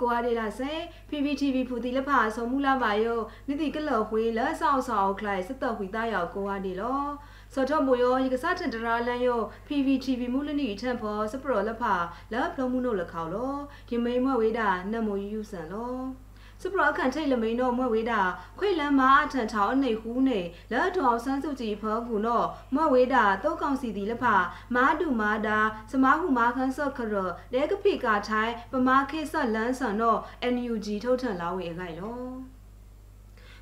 ကိုအဒေလာစေ PPTV ဖူတီလဖာဆုံမူလာပါယောနိတိကလော်ခွေလက်ဆောက်ဆောက်ခလိုက်စတော့ခွေသားယောကိုအဒေလောစောတော့မူယောယကစားတန်တရာလန်ယော PPTV မူလနီထန်ဖောစပရောလဖာလက်ဖလုံးမှုနို့လခေါလောဒီမိန်မွေဝေးတာနတ်မူယူဆန်လော စပရအခန့်ထိတ်လမိန်တော့မွဲ့ဝေးတာခွေလန်းမာအထန်ထောင်းအနေဟူးနေလက်ထောင်ဆန်းစုကြည်ဖောကူတော့မွဲ့ဝေးတာတောက်ကောင်စီတီလဖမာဒူမာတာစမာဟုမာခန်းဆော့ခရဒဲကဖိကာထိုင်းပမာခေဆော့လန်းဆန်တော့ NUG ထုတ်ထန်လာဝေအခိုင်လော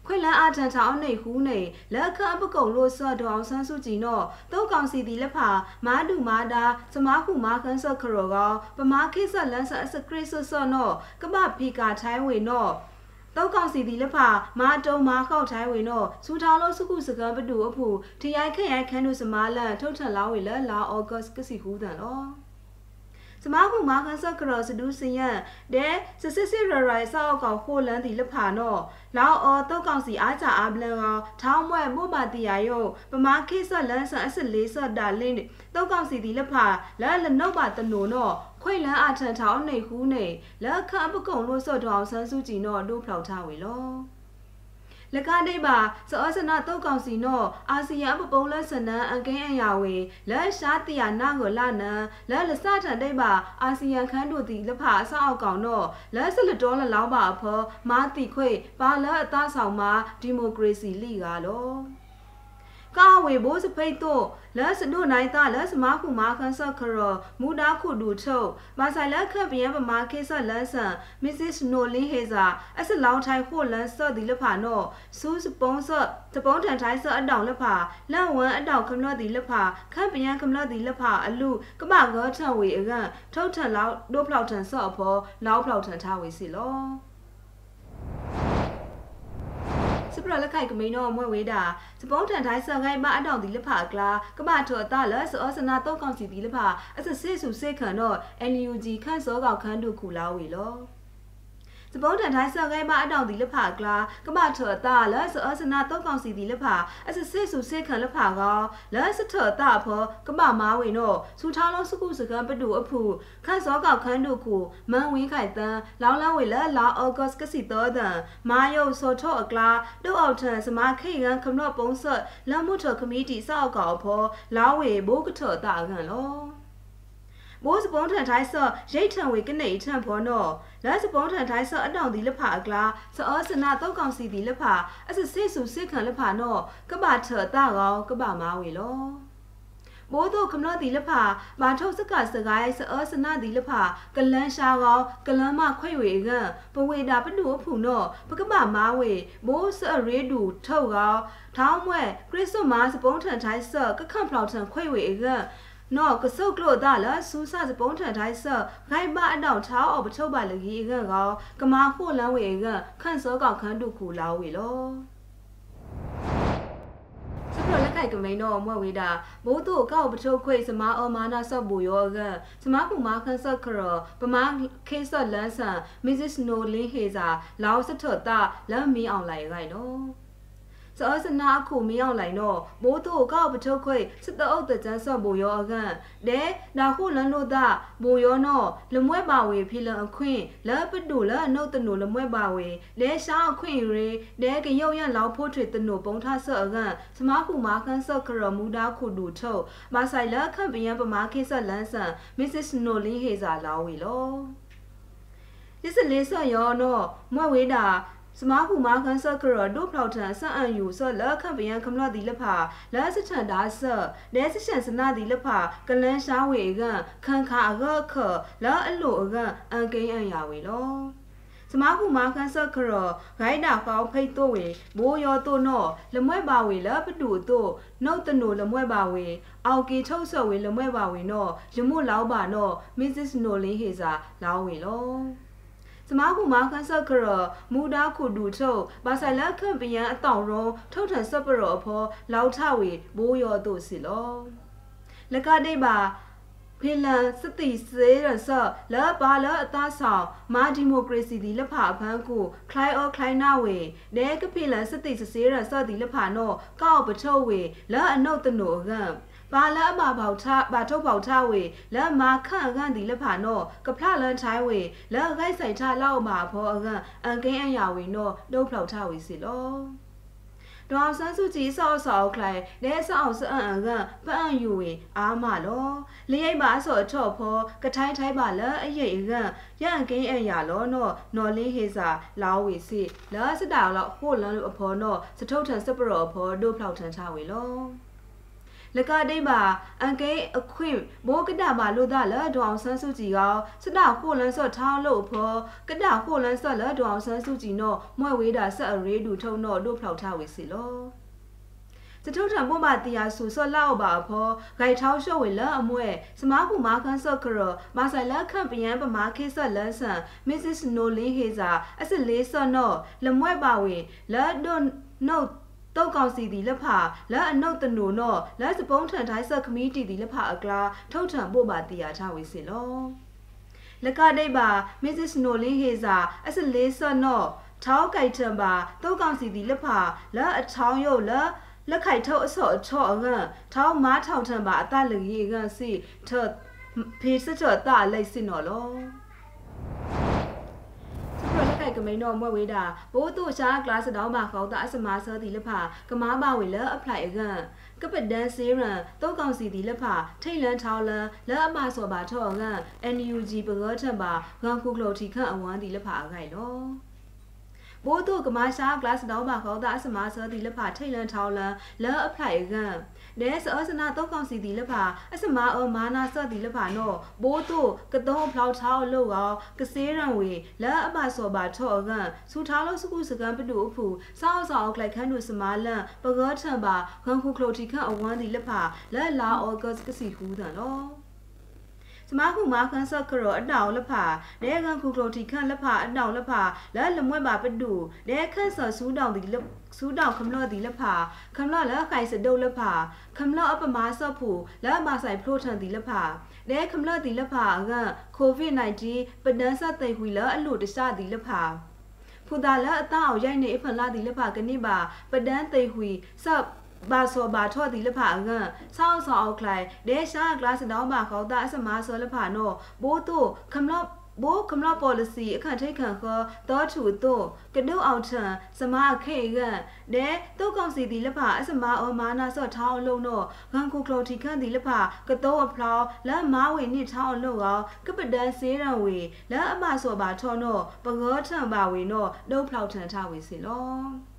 ခွေလန်းအထန်ထောင်းနေဟူးနေလက်ခပကုံလို့ဆော့တော်အောင်ဆန်းစုကြည်နော်တောက်ကောင်စီတီလက်ဖာမာဒူမာတာစမာဟုမာခန်းဆော့ခရောကပမာခေဆော့လန်းဆန်အစကရစ်ဆော့နော်ကပဖိကာထိုင်းဝေနော် တောက်ကောင်စီဒီလက်ဖာမာတုံမာခောက်ထိုင်းဝင်တော့စူထောင်းလို့စုခုစကံပတူအဖို့ထရိုက်ခရိုက်ခန်းတို့စမာလန်ထုတ်ထန်လောင်းဝေလလာဩဂတ်ကစီဟူဒန်လောစမခုမာကန်ဆကရစဒူစင်ယန်ဒဲစစစ်စစ်ရရိုင်ဆောက်ကောင်ခိုလန်ဒီလဖာနော်လောင်အော်တုတ်ကောင်စီအားကြအားပလန်ကောင်ထောင်းမွဲ့မို့မာတီယာယုံပမာခိဆလန်ဆန်အစစ်လေးဆော့ဒါလင်းတုတ်ကောင်စီဒီလဖာလဲလနှုတ်ပါတနိုနော် ခွိလန်းအထန်ထောင်းနေဟူးနေလက်ခပကုံလို့ဆော့တော်ဆန်းစုကြည်နော်တို့ဖောက်ထားဝေလောလကဒိပါစောစနာတုတ်ကောင်စီနောအာဆီယံပပုံလက်စနန်အကင်းအရာဝေလက်ရှားတရနာကိုလာနန်လက်လစထန်ဒိပါအာဆီယံခန်းတို့သည်လဖအဆောက်ကောင်နောလက်စလတော်လလောင်းပါအဖောမာတိခွေပါလက်အသားဆောင်မှာဒီမိုကရေစီလိကားလော ကာဝေဘိုးစဖိတ်တော့လက်စဒိုနိုင်တာလက်စမခုမာခန်းဆခရမူဒါခုဒူထုတ်မာဆိုင်လက်ခပ်ပြန်ပမာခေဆလန်ဆန်မစ္စစ်နိုလင်းဟေဇာအစလောင်းထိုင်ခိုလန်ဆော့ဒီလဖာနောစူးစပုံးဆော့တပုံးထန်ထိုင်ဆော့အတောင်လဖာလန့်ဝမ်အတောင်ခမလော့ဒီလဖာခပ်ပြန်ခမလော့ဒီလဖာအလူကမကောထဝေအကန်ထုတ်ထန်လောက်ဒိုဖလောက်ထန်ဆော့အဖောလောက်ဖလောက်ထန်ထားဝေစီလော စပရလက်ခိုက်ကမိန်တော့မွဲ့ဝေးတာစပုံးထန်တိုင်းဆော်ခိုင်မအတောင်ဒီလက်ဖာကလာကမထော်တာလဆောစနာတော့ကောင်စီဒီလက်ဖာအစစစ်စုစစ်ခံတော့ NUG ခန့်စောကောက်ခန်းတို့ခုလာဝေလော စပုံးတန်တိုင်းဆောက်ကိုင်းမအတောင်ဒီလဖာကလာကမထော်တာလဆအစနာတောက်ကောင်စီဒီလဖာအစစစ်စုစစ်ခံလဖာကလဆထော်တာဖောကမမားဝင်တော့စူထောင်းလုံးစကုစကံပတူအဖူခန့်စောကောက်ခန်းတို့ခုမန်ဝင်းခိုင်တန်းလောင်းလန်းဝေလလာအော့ဂတ်ကစီတော်ဒန်မာယုတ်စောထော့အကလာတို့အောက်ထန်စမခိရန်ခမနော့ပုံဆော့လမ်မှုထော်ခမီတီစောက်ကောက်ဖောလောင်းဝေဘိုးကထော်တာကန်လော မိုးစပုံးထန်ထိုင်းဆော့ရိတ်ထံဝေကနေထံဖောနောလက်စပုံးထန်ထိုင်းဆော့အတောင်ဒီလက်ဖာအကလာစောစနာတောက်ကောင်စီဒီလက်ဖာအစစစ်စုစစ်ခံလက်ဖာနောကပထတာကောကပမာဝေလောဘိုးတို့ကမလို့ဒီလဖာမာထုတ်စကစကိုင်းစောစနာဒီလဖာကလန်းရှာကောကလန်းမခွေဝေကပဝေတာပနုဖူနောပကပမာဝေဘိုးစရေဒူထုတ်ကောထောင်းမွဲခရစ်စမတ်စပုံးထန်ထိုင်းဆော့ကခန့်ဖလောက်ထန်ခွေဝေက နော်ကဆုတ်ကလို့ဒါလာစူးစစပုံးထန်တိုင်းဆဂိုင်ပါအတောက်ချောင်းအပထုတ်ပါလကြီးကကောကမာခိုလန်းဝေကခန့်စောကောက်ခန်းတုခုလာဝေလောစပရလက်ကိုက်ကမိန်တော့မွက်ဝေးတာမိုးတို့ကောက်ပထုတ်ခွေစမာအော်မာနာဆော့ဘူယောကစမာကူမာခန်းဆော့ခရပမာခေဆော့လန်းဆန်မစ္စစ်နိုလင်းဟေဇာလောင်စထော့တာလမ်းမီအောင်လိုက်ရိုင်နော် စောစနာအခုမရောက်လိုက်တော့မိုးတို့ကောက်ပထုတ်ခွေစစ်တအုပ်တကြမ်းဆော့ဘူရောအကန်ဒဲဒါခုလန်လို့တာဘူရောနော်လမွဲပါဝေဖီလအခွင့်လပတူလအနုတ်တနုလမွဲပါဝေလဲရှာအခွင့်ရေဒဲကရုတ်ရလောက်ဖို့ထွေတနုပုံထဆော့အကန်စမခုမာခန်းဆော့ခရမူဒါခုဒူထုတ်မဆိုင်လခန့်ပယံပမာခေဆော့လန်းဆန်မစ္စစ်နိုလင်းဟေဇာလာဝေလောဒီစလေးဆော့ရောနော်မွဲဝေးတာ စမားကူမာကန်ဆက်ကရဒုဖလောက်ထန်ဆန်အန်ယူဆလက်ခပ်ပယံခမလဒီလဖာလက်စချန်ဒါဆလဲစချန်စနာဒီလဖာကလန်ရှာဝေကခန်ခါရခလာအလိုအကအန်ကိန်းအန်ယာဝေလောစမားကူမာကန်ဆက်ကရဂိုင်းနာကောင်းဖိတ်တော့ဝေဘိုးရောတော့နော်လမွဲပါဝေလပတူတော့နှုတ်တနိုလမွဲပါဝေအောက်ကီထုတ်ဆော့ဝေလမွဲပါဝေနော်ရမို့လောက်ပါနော်မစ္စစ်နိုလင်းဟေစာလောင်းဝေလော စမားကူမာခန်းဆက်ကရမူဒါခုဒူထုတ်ဘာဆိုင်လက်ခန့်ပယံအတောင်ရောထုတ်ထန်ဆပ်ပရောဖောလောက်ထဝေဘိုးရောတို့စီလောလကဒိပါဖေလန်စတိစေရဆလာပါလာအသားဆောင်မာဒီမိုကရေစီဒီလဖာဖန်းကိုခလိုင်အော်ခလိုင်နာဝေဒဲကဖေလန်စတိစေရဆဒီလဖာနောကောက်ပထုတ်ဝေလာအနုတ်တနိုကံ ဘာလအမပေါထဘာထုတ်ပေါထဝေလဲမာခန့်အကန်ဒီလက်ဖာနောကဖလလန်ထိုင်ဝေလဲဂိုက်ဆိုင်ထလောက်မှာဖောအကန်အန်ကင်းအရာဝေနောဒုတ်ဖောက်ထဝေစီလောဒေါ်ဆန်းစုကြည်ဆောက်ဆောက်ခလိုက်လဲဆောက်စအန်အကန်ပန့်ယူဝေအားမလောလရိတ်ပါဆော့ထော့ဖောကထိုင်းထိုင်းပါလအရေးအကန်ရန်ကင်းအရာလောနောနော်လင်းဟေစာလောဝေစီလဲစတာလောဟိုလန်အဖောနောစထုတ်ထန်စပရောဖောဒုတ်ဖောက်ထန်ချဝေလော လကဒိဘာအန်ကေအခွင့်ဘောကဒဘာလို့ဒါလဒေါအောင်ဆန်းစုကြည်ကစဒခိုလန်းစော့ထောင်းလို့ဖောကဒခိုလန်းစော့လဒေါအောင်ဆန်းစုကြည်နော့မွဲ့ဝေးတာဆက်အရေးဒူထုံနော့တို့ဖောက်ထားဝေစီလောစထုထံပေါ်မှာတရားဆူဆော့လောက်ပါဖောဂိုက်ထောင်းရှော့ဝေလအမွဲစမားကူမာခန်းဆော့ခရမာဆိုင်လခန့်ပယံပမာခေဆော့လန်ဆန်မစ္စစ်နိုလင်းဟေဇာအစစ်လေးဆော့နော့လမွဲပါဝေလဒွန်နို့ တုတ်ကောင်စီသည်လက်ဖာလက်အနုတ်တနုနောလက်စပုံးထန်တိုင်းဆက်ခမီတီသည်လက်ဖာအကလာထုတ်ထံပို့ပါတရားချဝေစီလောလကဒိတ်ပါမစ္စစ်နိုလင်းဟေဇာအစလေးဆော့နောထောက်ကြိုက်ထံပါတုတ်ကောင်စီသည်လက်ဖာလက်အချောင်းရုပ်လက်လက်ခိုက်ထုတ်အစော့အချော့အငန့်ထောင်းမားထောင်ထံပါအတလကြီးငန့်စီထဖေးစချော့တလိုက်စင်နော်လော ခိုက်ကမိန်တော့မွဲ့ဝေးတာဘိုးတို့ရှားကလစ်တောင်းပါခေါတာအစမာဆောတီလက်ဖာကမားပါဝေလအဖလိုက်အကန်ကပဒန်စေရန်တောက်ကောင်စီတီလက်ဖာထိတ်လန်းထောင်းလန်လက်အမဆောပါထော့ကန် NUG ပကောထံပါဂန်ခုကလိုတီခန့်အဝမ်းတီလက်ဖာအခိုက်လော ဘိုးတို့ကမာရှာကလစ်တောင်းပါခေါတာအစမာဆောတီလက်ဖာထိတ်လန်းထောင်းလန်လက်အဖလိုက်အကန်နဲစောစနာတော့ကောင်စီတီလက်ဖာအစမာအောမာနာဆော့တီလက်ဖာနော်ဘိုးတို့ကတုံးဖလောက်ချောင်းလို့ကောကစေးရံဝေလက်အပဆောပါထော့ကန်စူထားလို့စကုစကန်ပတူအဖူစောက်စောက်လိုက်ခန်းတို့စမာလန်ပကောထံပါခန်ခုခလိုတီခန့်အဝမ်းတီလက်ဖာလက်လာအောဂတ်ကစီဟူးတန်နော် စမခုမာခန်းဆက်ခရောအတောင်လက်ဖာလဲကန်ခုကလိုတီခန့်လက်ဖာအတောင်လက်ဖာလဲလမွဲ့ပါပတူလဲခန့်ဆော်စူးတောင်တီလက်စူးတောင်ခမလော့တီလက်ဖာခမလော့လက်ခိုင်စဒုတ်လက်ဖာခမလော့အပမာဆော့ဖူလက်မဆိုင်ဖလိုထန်တီလက်ဖာလဲခမလော့တီလက်ဖာကကိုဗစ် -19 ပဒန်းဆက်သိဟွီလအလို့တခြားတီလက်ဖာဖူတာလက်အတောင်ရိုက်နေအဖန်လာတီလက်ဖာကနိပါပဒန်းသိဟွီဆော့ ဘာစောဘာထော့ဒီလဖာငန်ဆောင်းဆောင်းခလိုက်ဒေရှာကလတ်တောင်းပါခေါတာအစမဆောလဖာနောဘိုးတို့ခမလော့ဘိုးကမလာ policy အခန့်ထိတ်ခံခေါ်တော့ထူတော့ကဒုအောင်ထံစမခေကဒဲတုတ်ကောင်စီဒီလဖအစမအောမာနာဆော့ထောင်းလုံးတော့ဂန်ကိုကလိုတီခန့်ဒီလဖကတော့အဖလောက်လက်မဝေနစ်ထောင်းလို့ကောကပဒန်စေးရန်ဝေလက်အမဆော့ပါထောတော့ပကောထံပါဝေတော့ဒုတ်ဖလောက်ထံထဝေစီလော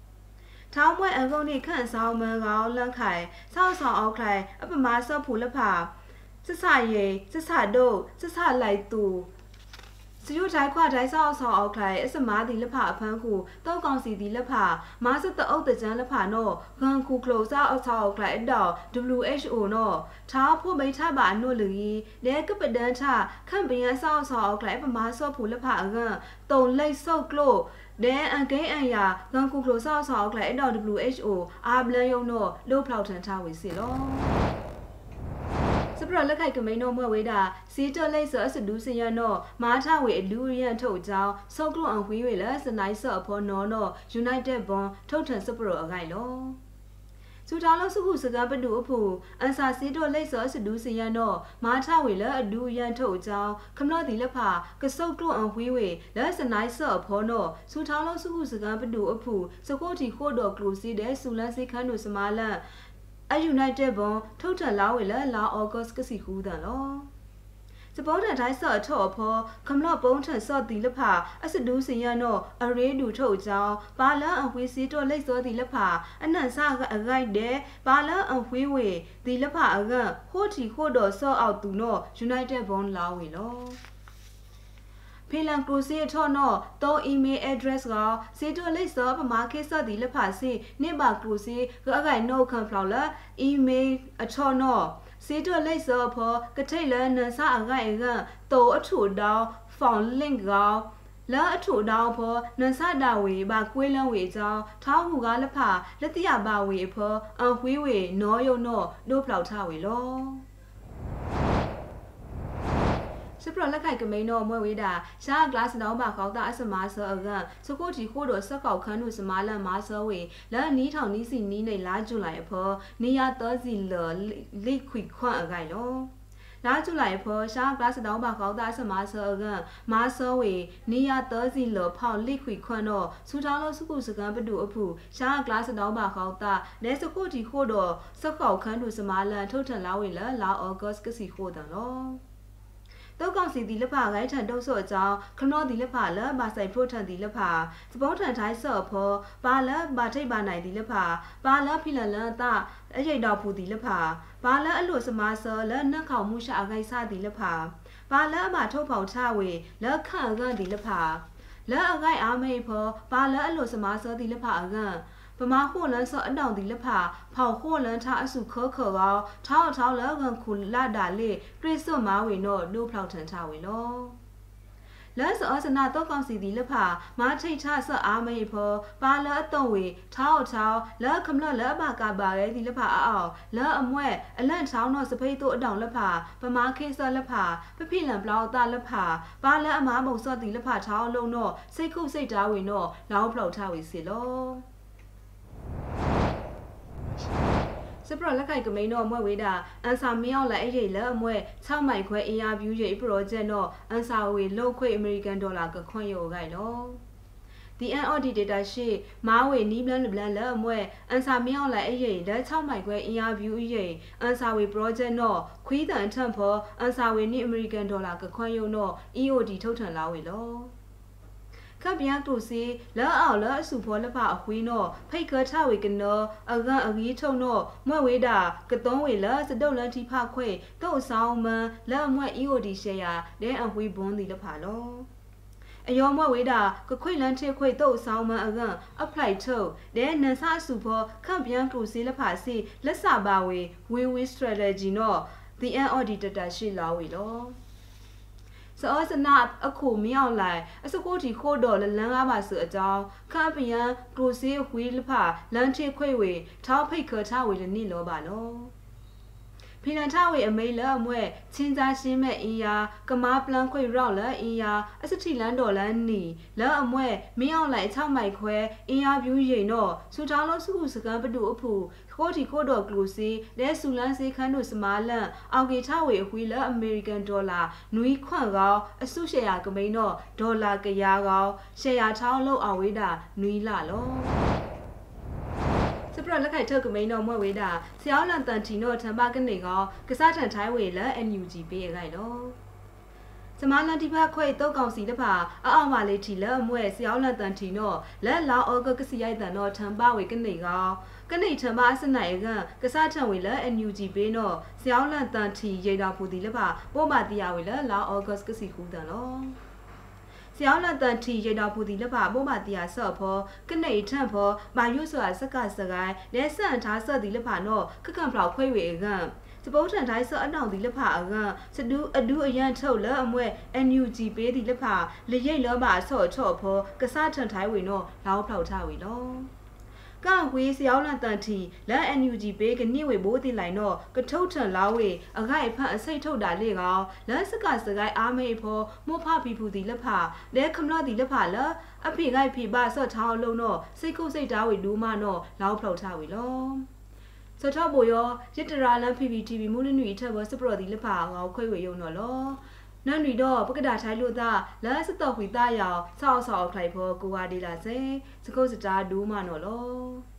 ထောင်းမွဲအကုန်းနိခန့်ဆောင်မန်ကောင်လန့်ခိုင်ဆောက်ဆောင်အောက်ခိုင်အပမာဆော့ဖူလဖစစရေစစဒုတ်စစလိုက်သူစယူတိုင်းခွာတိုင်းဆောက်ဆောက်အောက်ခလိုက်အစမားဒီလက်ဖအဖန်းခုတောက်ကောင်စီဒီလက်ဖမာစတအုပ်တကြမ်းလက်ဖနောဂန်ခုကလိုဆောက်အောက်ဆောက်အောက်ခလိုက်အတော့ WHO နောထားဖို့မိထပါအနုလူကြီးလဲကပဒန်ထခန့်ပင်ဆောက်ဆောက်အောက်ခလိုက်ပမာဆော့ဖူလက်ဖအကန်တုံလိတ်ဆုတ်ကလို့ ဒဲအန်ကိအန်ယာဂန်ခုကလိုဆောက်ဆောက်ခလိုက်အတော့ WHO အာဘလန်ယုံနောလို့ဖောက်ထန်ထားဝေစီလောစပရလက်ခိုက်ကမိန်တော့မွဲ့ဝေးတာစီတလိတ်ဆောစဒူးစရနောမာထဝေအလူရန်ထုတ်ကြောင်းဆောက်ကလုအဝီးဝေလစနိုင်းဆော့ဖောနော်နော United Bond ထုတ်ထန်စပရအခိုင်လော စူတာလို့စုခုစကားပတူအဖို့အန်စာစီတော့လိတ်စောစဒူးစရနောမာထဝေလအဒူရန်ထုတ်ကြောင်းခမလော့ဒီလက်ဖာကစုတ်တော့အဝီးဝေလက်စနိုင်းဆော့ဖောနောစူတာလို့စုခုစကားပတူအဖို့စကိုတီခို့တော်ကလိုစီတဲ့စူလန်စိခန်းတို့စမာလန်အယူနိုက်တက်ဘွန်ထုတ်ထလာဝေလလာအောဂတ်ကစီဟူဒန်လော စပေါ်တန်တိုင်းဆော့ထော့ဖောခမလော့ပုံးထန်ဆော့တီလဖာအစဒူးစင်ရနောအရေးဒူထုတ်ကြောင်းဘာလန်အဝေးစီတော့လိတ်စောတီလဖာအနန်ဆာကအဂိုက်တဲ့ဘာလန်အဝေးဝေဒီလဖာအကန်ဟိုတီဟိုတော်ဆော့အောက်သူနော United Bond လာဝေလောဖေလန်ကရိုစီအထော့နော်တော email address ကစေတိုလိတ်စောပမာခေဆော့ဒီလက်ဖာစီနိဘာကရိုစီကအကိုင်နိုခံဖလောက်လာ email အထော့နော် စေတိုလိတ်စောဖောကထိတ်လန်နဆာအကိုင်ကတောအထုတောင်းဖောင် link ကလာအထုတောင်းဖောနဆဒဝေဘာကွေးလန်းဝေကြောင်းထောင်းဟုကလက်ဖာလက်တရပါဝေဖောအဝေးဝေနောယုံနောဒို့ဖလောက်ထဝေလော ပရလက်ခိုက်ကမိန်တော့မွဲဝေးတာရှာကလာစနောင်းပါခေါတာအစမာဆောအကစကိုတီခို့တော့ဆက်ကောက်ခန်းတို့စမာလက်မာဆောဝေလက်နီးထောင်နီးစီနီးနေလာဂျူလိုက်အဖော်နေရသောစီလော်လိခွိခွန့်အကိုင်လောလာကျူလိုက်ဖော်ရှာကလစတောင်းပါကောင်းသားစမဆောကမာဆောဝေနေရသောစီလောဖောက်လိခွေခွန်းတော့စူတောင်းလို့စုကုစကံပတူအဖူရှာကလစတောင်းပါကောင်းသားလဲစကုတီခို့တော့စက်ကောက်ခန်းတို့စမလန်ထုတ်ထန်လာဝေလလာအောဂတ်ကစီခို့တယ်နော် တောက်ကောင်စီဒီလဖာဂိုင်းထန်တုတ်ဆော့အကြောင်းခနောဒီလဖာလဘာဆိုင်ဖရိုထန်ဒီလဖာစပေါထန်တိုင်းဆော့ဖောပါလဘာထိတ်ပါနိုင်ဒီလဖာပါလဖိလလန်တာအရိတ်တော်ဖူဒီလဖာပါလအလို့စမာဆောလနက်ခေါမှုရှာအဂိုင်ဆာဒီလဖာပါလအမထုတ်ဖော်ချဝေလက်ခန့်ကန်ဒီလဖာလက်အဂိုင်အာမေဖောပါလအလို့စမာဆောဒီလဖာအကန်ပ မာဟိုလန်ဆောအတောင်ဒီလဖာဖောက်ဟိုလန်ထားအစုခောခောကောထောက်ထောက်လကန်ခုလာဒါလေတွေ့စွမာဝေနောဒိုဖောက်ထန်ချဝေလောလက်စောစနာတော့ကောင်စီဒီလက်ဖာမာထိတ်ချဆော့အားမေဖောပါလအတုံဝေထောက်ထောက်လက်ခမလလက်ဘာကပါရဲဒီလက်ဖာအောက်လက်အမွဲအလန့်ထောင်းတော့စပိတ်တို့အတောင်လက်ဖာပမာခေဆော့လက်ဖာပဖိလန်ပလောက်တာလက်ဖာပါလက်အမားမုံဆော့ဒီလက်ဖာထောင်းလုံးတော့စိတ်ခုစိတ်တားဝင်တော့လောင်းဖလောက်ထားဝေစီလော စပရလက်ကိုက်ကမိန်တော့မွဲဝေးတာအန်ဆာမင်းအောင်လာအဲ့ဒီလက်အမွဲ6မိုက်ခွဲအင်အားဗျူးရေးပရောဂျက်တော့အန်ဆာဝေလောက်ခွေအမေရိကန်ဒေါ်လာကခွင့်ရောဂိုင်လော the NOD data ရှိမားဝေနီးဘလန်ဘလန်လက်အမွဲအန်ဆာမင်းအောင်လိုက်အရေးလက်6မိုက်ခွဲအင်အားဗျူးအရေးအန်ဆာဝေ project တော့ခွီးတန်ထန့်ဖော်အန်ဆာဝေနီးအမေရိကန်ဒေါ်လာကခွင့်ရုံတော့ EOD ထုတ်ထန်လာဝေလော ခပ်ပြန်တူစီလောအောင်လောအစုဖောလဖအခွေးနောဖိတ်ခထဝေကနောအကန်အကြီးထုံနောမွဲ့ဝေတာကတုံးဝေလစတုတ်လန်တီဖခွေတုတ်ဆောင်မန်လောမွဲ့ EOD ရှယ်ယာဒဲအဝေးဘွန်းဒီလဖလောအယောမဝေးတာကခွေလန်ထေခွေတုတ်ဆောင်မန်အကန်အဖလိုက်ထုတ်ဒဲနန်ဆာစုဖောခန့်ပြန်တူစီလဖစီလက်စပါဝေ win win strategy နော the end auditor ရှိလာဝေလော စောစနာအခုမြောက်လိုက်အစကိုတီခို့တော်လလန်းကားပါဆိုအကြောင်းခါပယံကရိုစီဝီလဖလန်ချေခွေဝေထောက်ဖိတ်ခထဝေလနိလောပါလော ဖီနန်ထဝေအမေလအမွဲချင်းစားရှင်းမဲ့အင်ယာကမားပလန်ခွေရောက်လအင်ယာအစတိလန်တော်လန်နီလအမွဲမင်းအောင်လိုက်6မိုက်ခွဲအင်ယာဗျူးရိန်တော့စူတောင်းလို့စုခုစကန်ပတူအဖူခိုတီခိုတော်ကလူစီလဲဆူလန်စီခန်းတို့စမာလန်အော်ဂေထဝေအဝီလအမေရိကန်ဒေါ်လာနွီခွန့်ကောအစုရှယ်ယာကမိန်တော့ဒေါ်လာကရာကောရှယ်ယာထောင်းလို့အဝေးတာနွီလာလော စပရလက်ခိုက်ထုတ်ကမိန်တော့မွဲ့ဝေးတာဆရာလန်တန်တီနိုထံပါကနေကောကစားထန်ထိုင်းဝေလ NUG ပေးရခိုင်လောစမလန်တီဖခွေတုတ်ကောင်စီတဖာအအောင်ပါလေးထီလက်အမွဲဆယောလန်တန်တီနောလက်လာအောဂကစီရိုက်တန်တော့ထံပါဝေကနေကောကနေထံပါအစနိုင်ကကစားထံဝေလက် NUG ပေးနောဆယောလန်တန်တီရိတာဖူတီလက်ဖာပို့မတီယာဝေလက်လာအောဂကစီခူတန်လော ဆယောလတန်တီရတာပူဒီလပဘောမတီယာဆော့ဖောကနေထန့်ဖောမာယုဆိုအစကစကိုင်းလဲဆန်ထားဆော့ဒီလပနောခကံဖလောက်ခွေဝေကံစပုတ်ထန်တိုင်းဆော့အနောင်ဒီလက်ဖာအကစဒူးအဒူးအရန်ထုတ်လအမွဲ NUG ပေးဒီလက်ဖာလရိတ်လောပါဆော့ချော့ဖောကစားထန်ထိုင်းဝေနောလောက်ဖောက်ထဝေလော ကန်ဝေးစယောင်းလန်တန်တီလန် NUG ပေးကနိဝေဘိုးတိလိုက်တော့ကထုတ်ထန်လာဝေအခိုက်ဖတ်အစိတ်ထုတ်တာလေကောင်လန်စကစကိုင်းအားမေဖောမောဖဖီဖူတီလက်ဖလဲခမလတီလက်ဖလအဖေခိုက်ဖေပါဆော့ထောင်းလုံးတော့စိတ်ကုစိတ်တားဝေလူမတော့လောက်ဖောက်ထဝေလောစထဘောယောရတရာလန် PPTV မူလနွီထဘစပရော်ဒီလဖာငေါခွေဝေယုံနော်လော နန်ရီတော့ပကဒါထိုင်လို့သာလာစတော့ခွေသားရောင်ဆောက်ဆောက်ခိုင်ဖို့ကိုဝါဒီလာစေစကုတ်စတာဒူးမနော်လော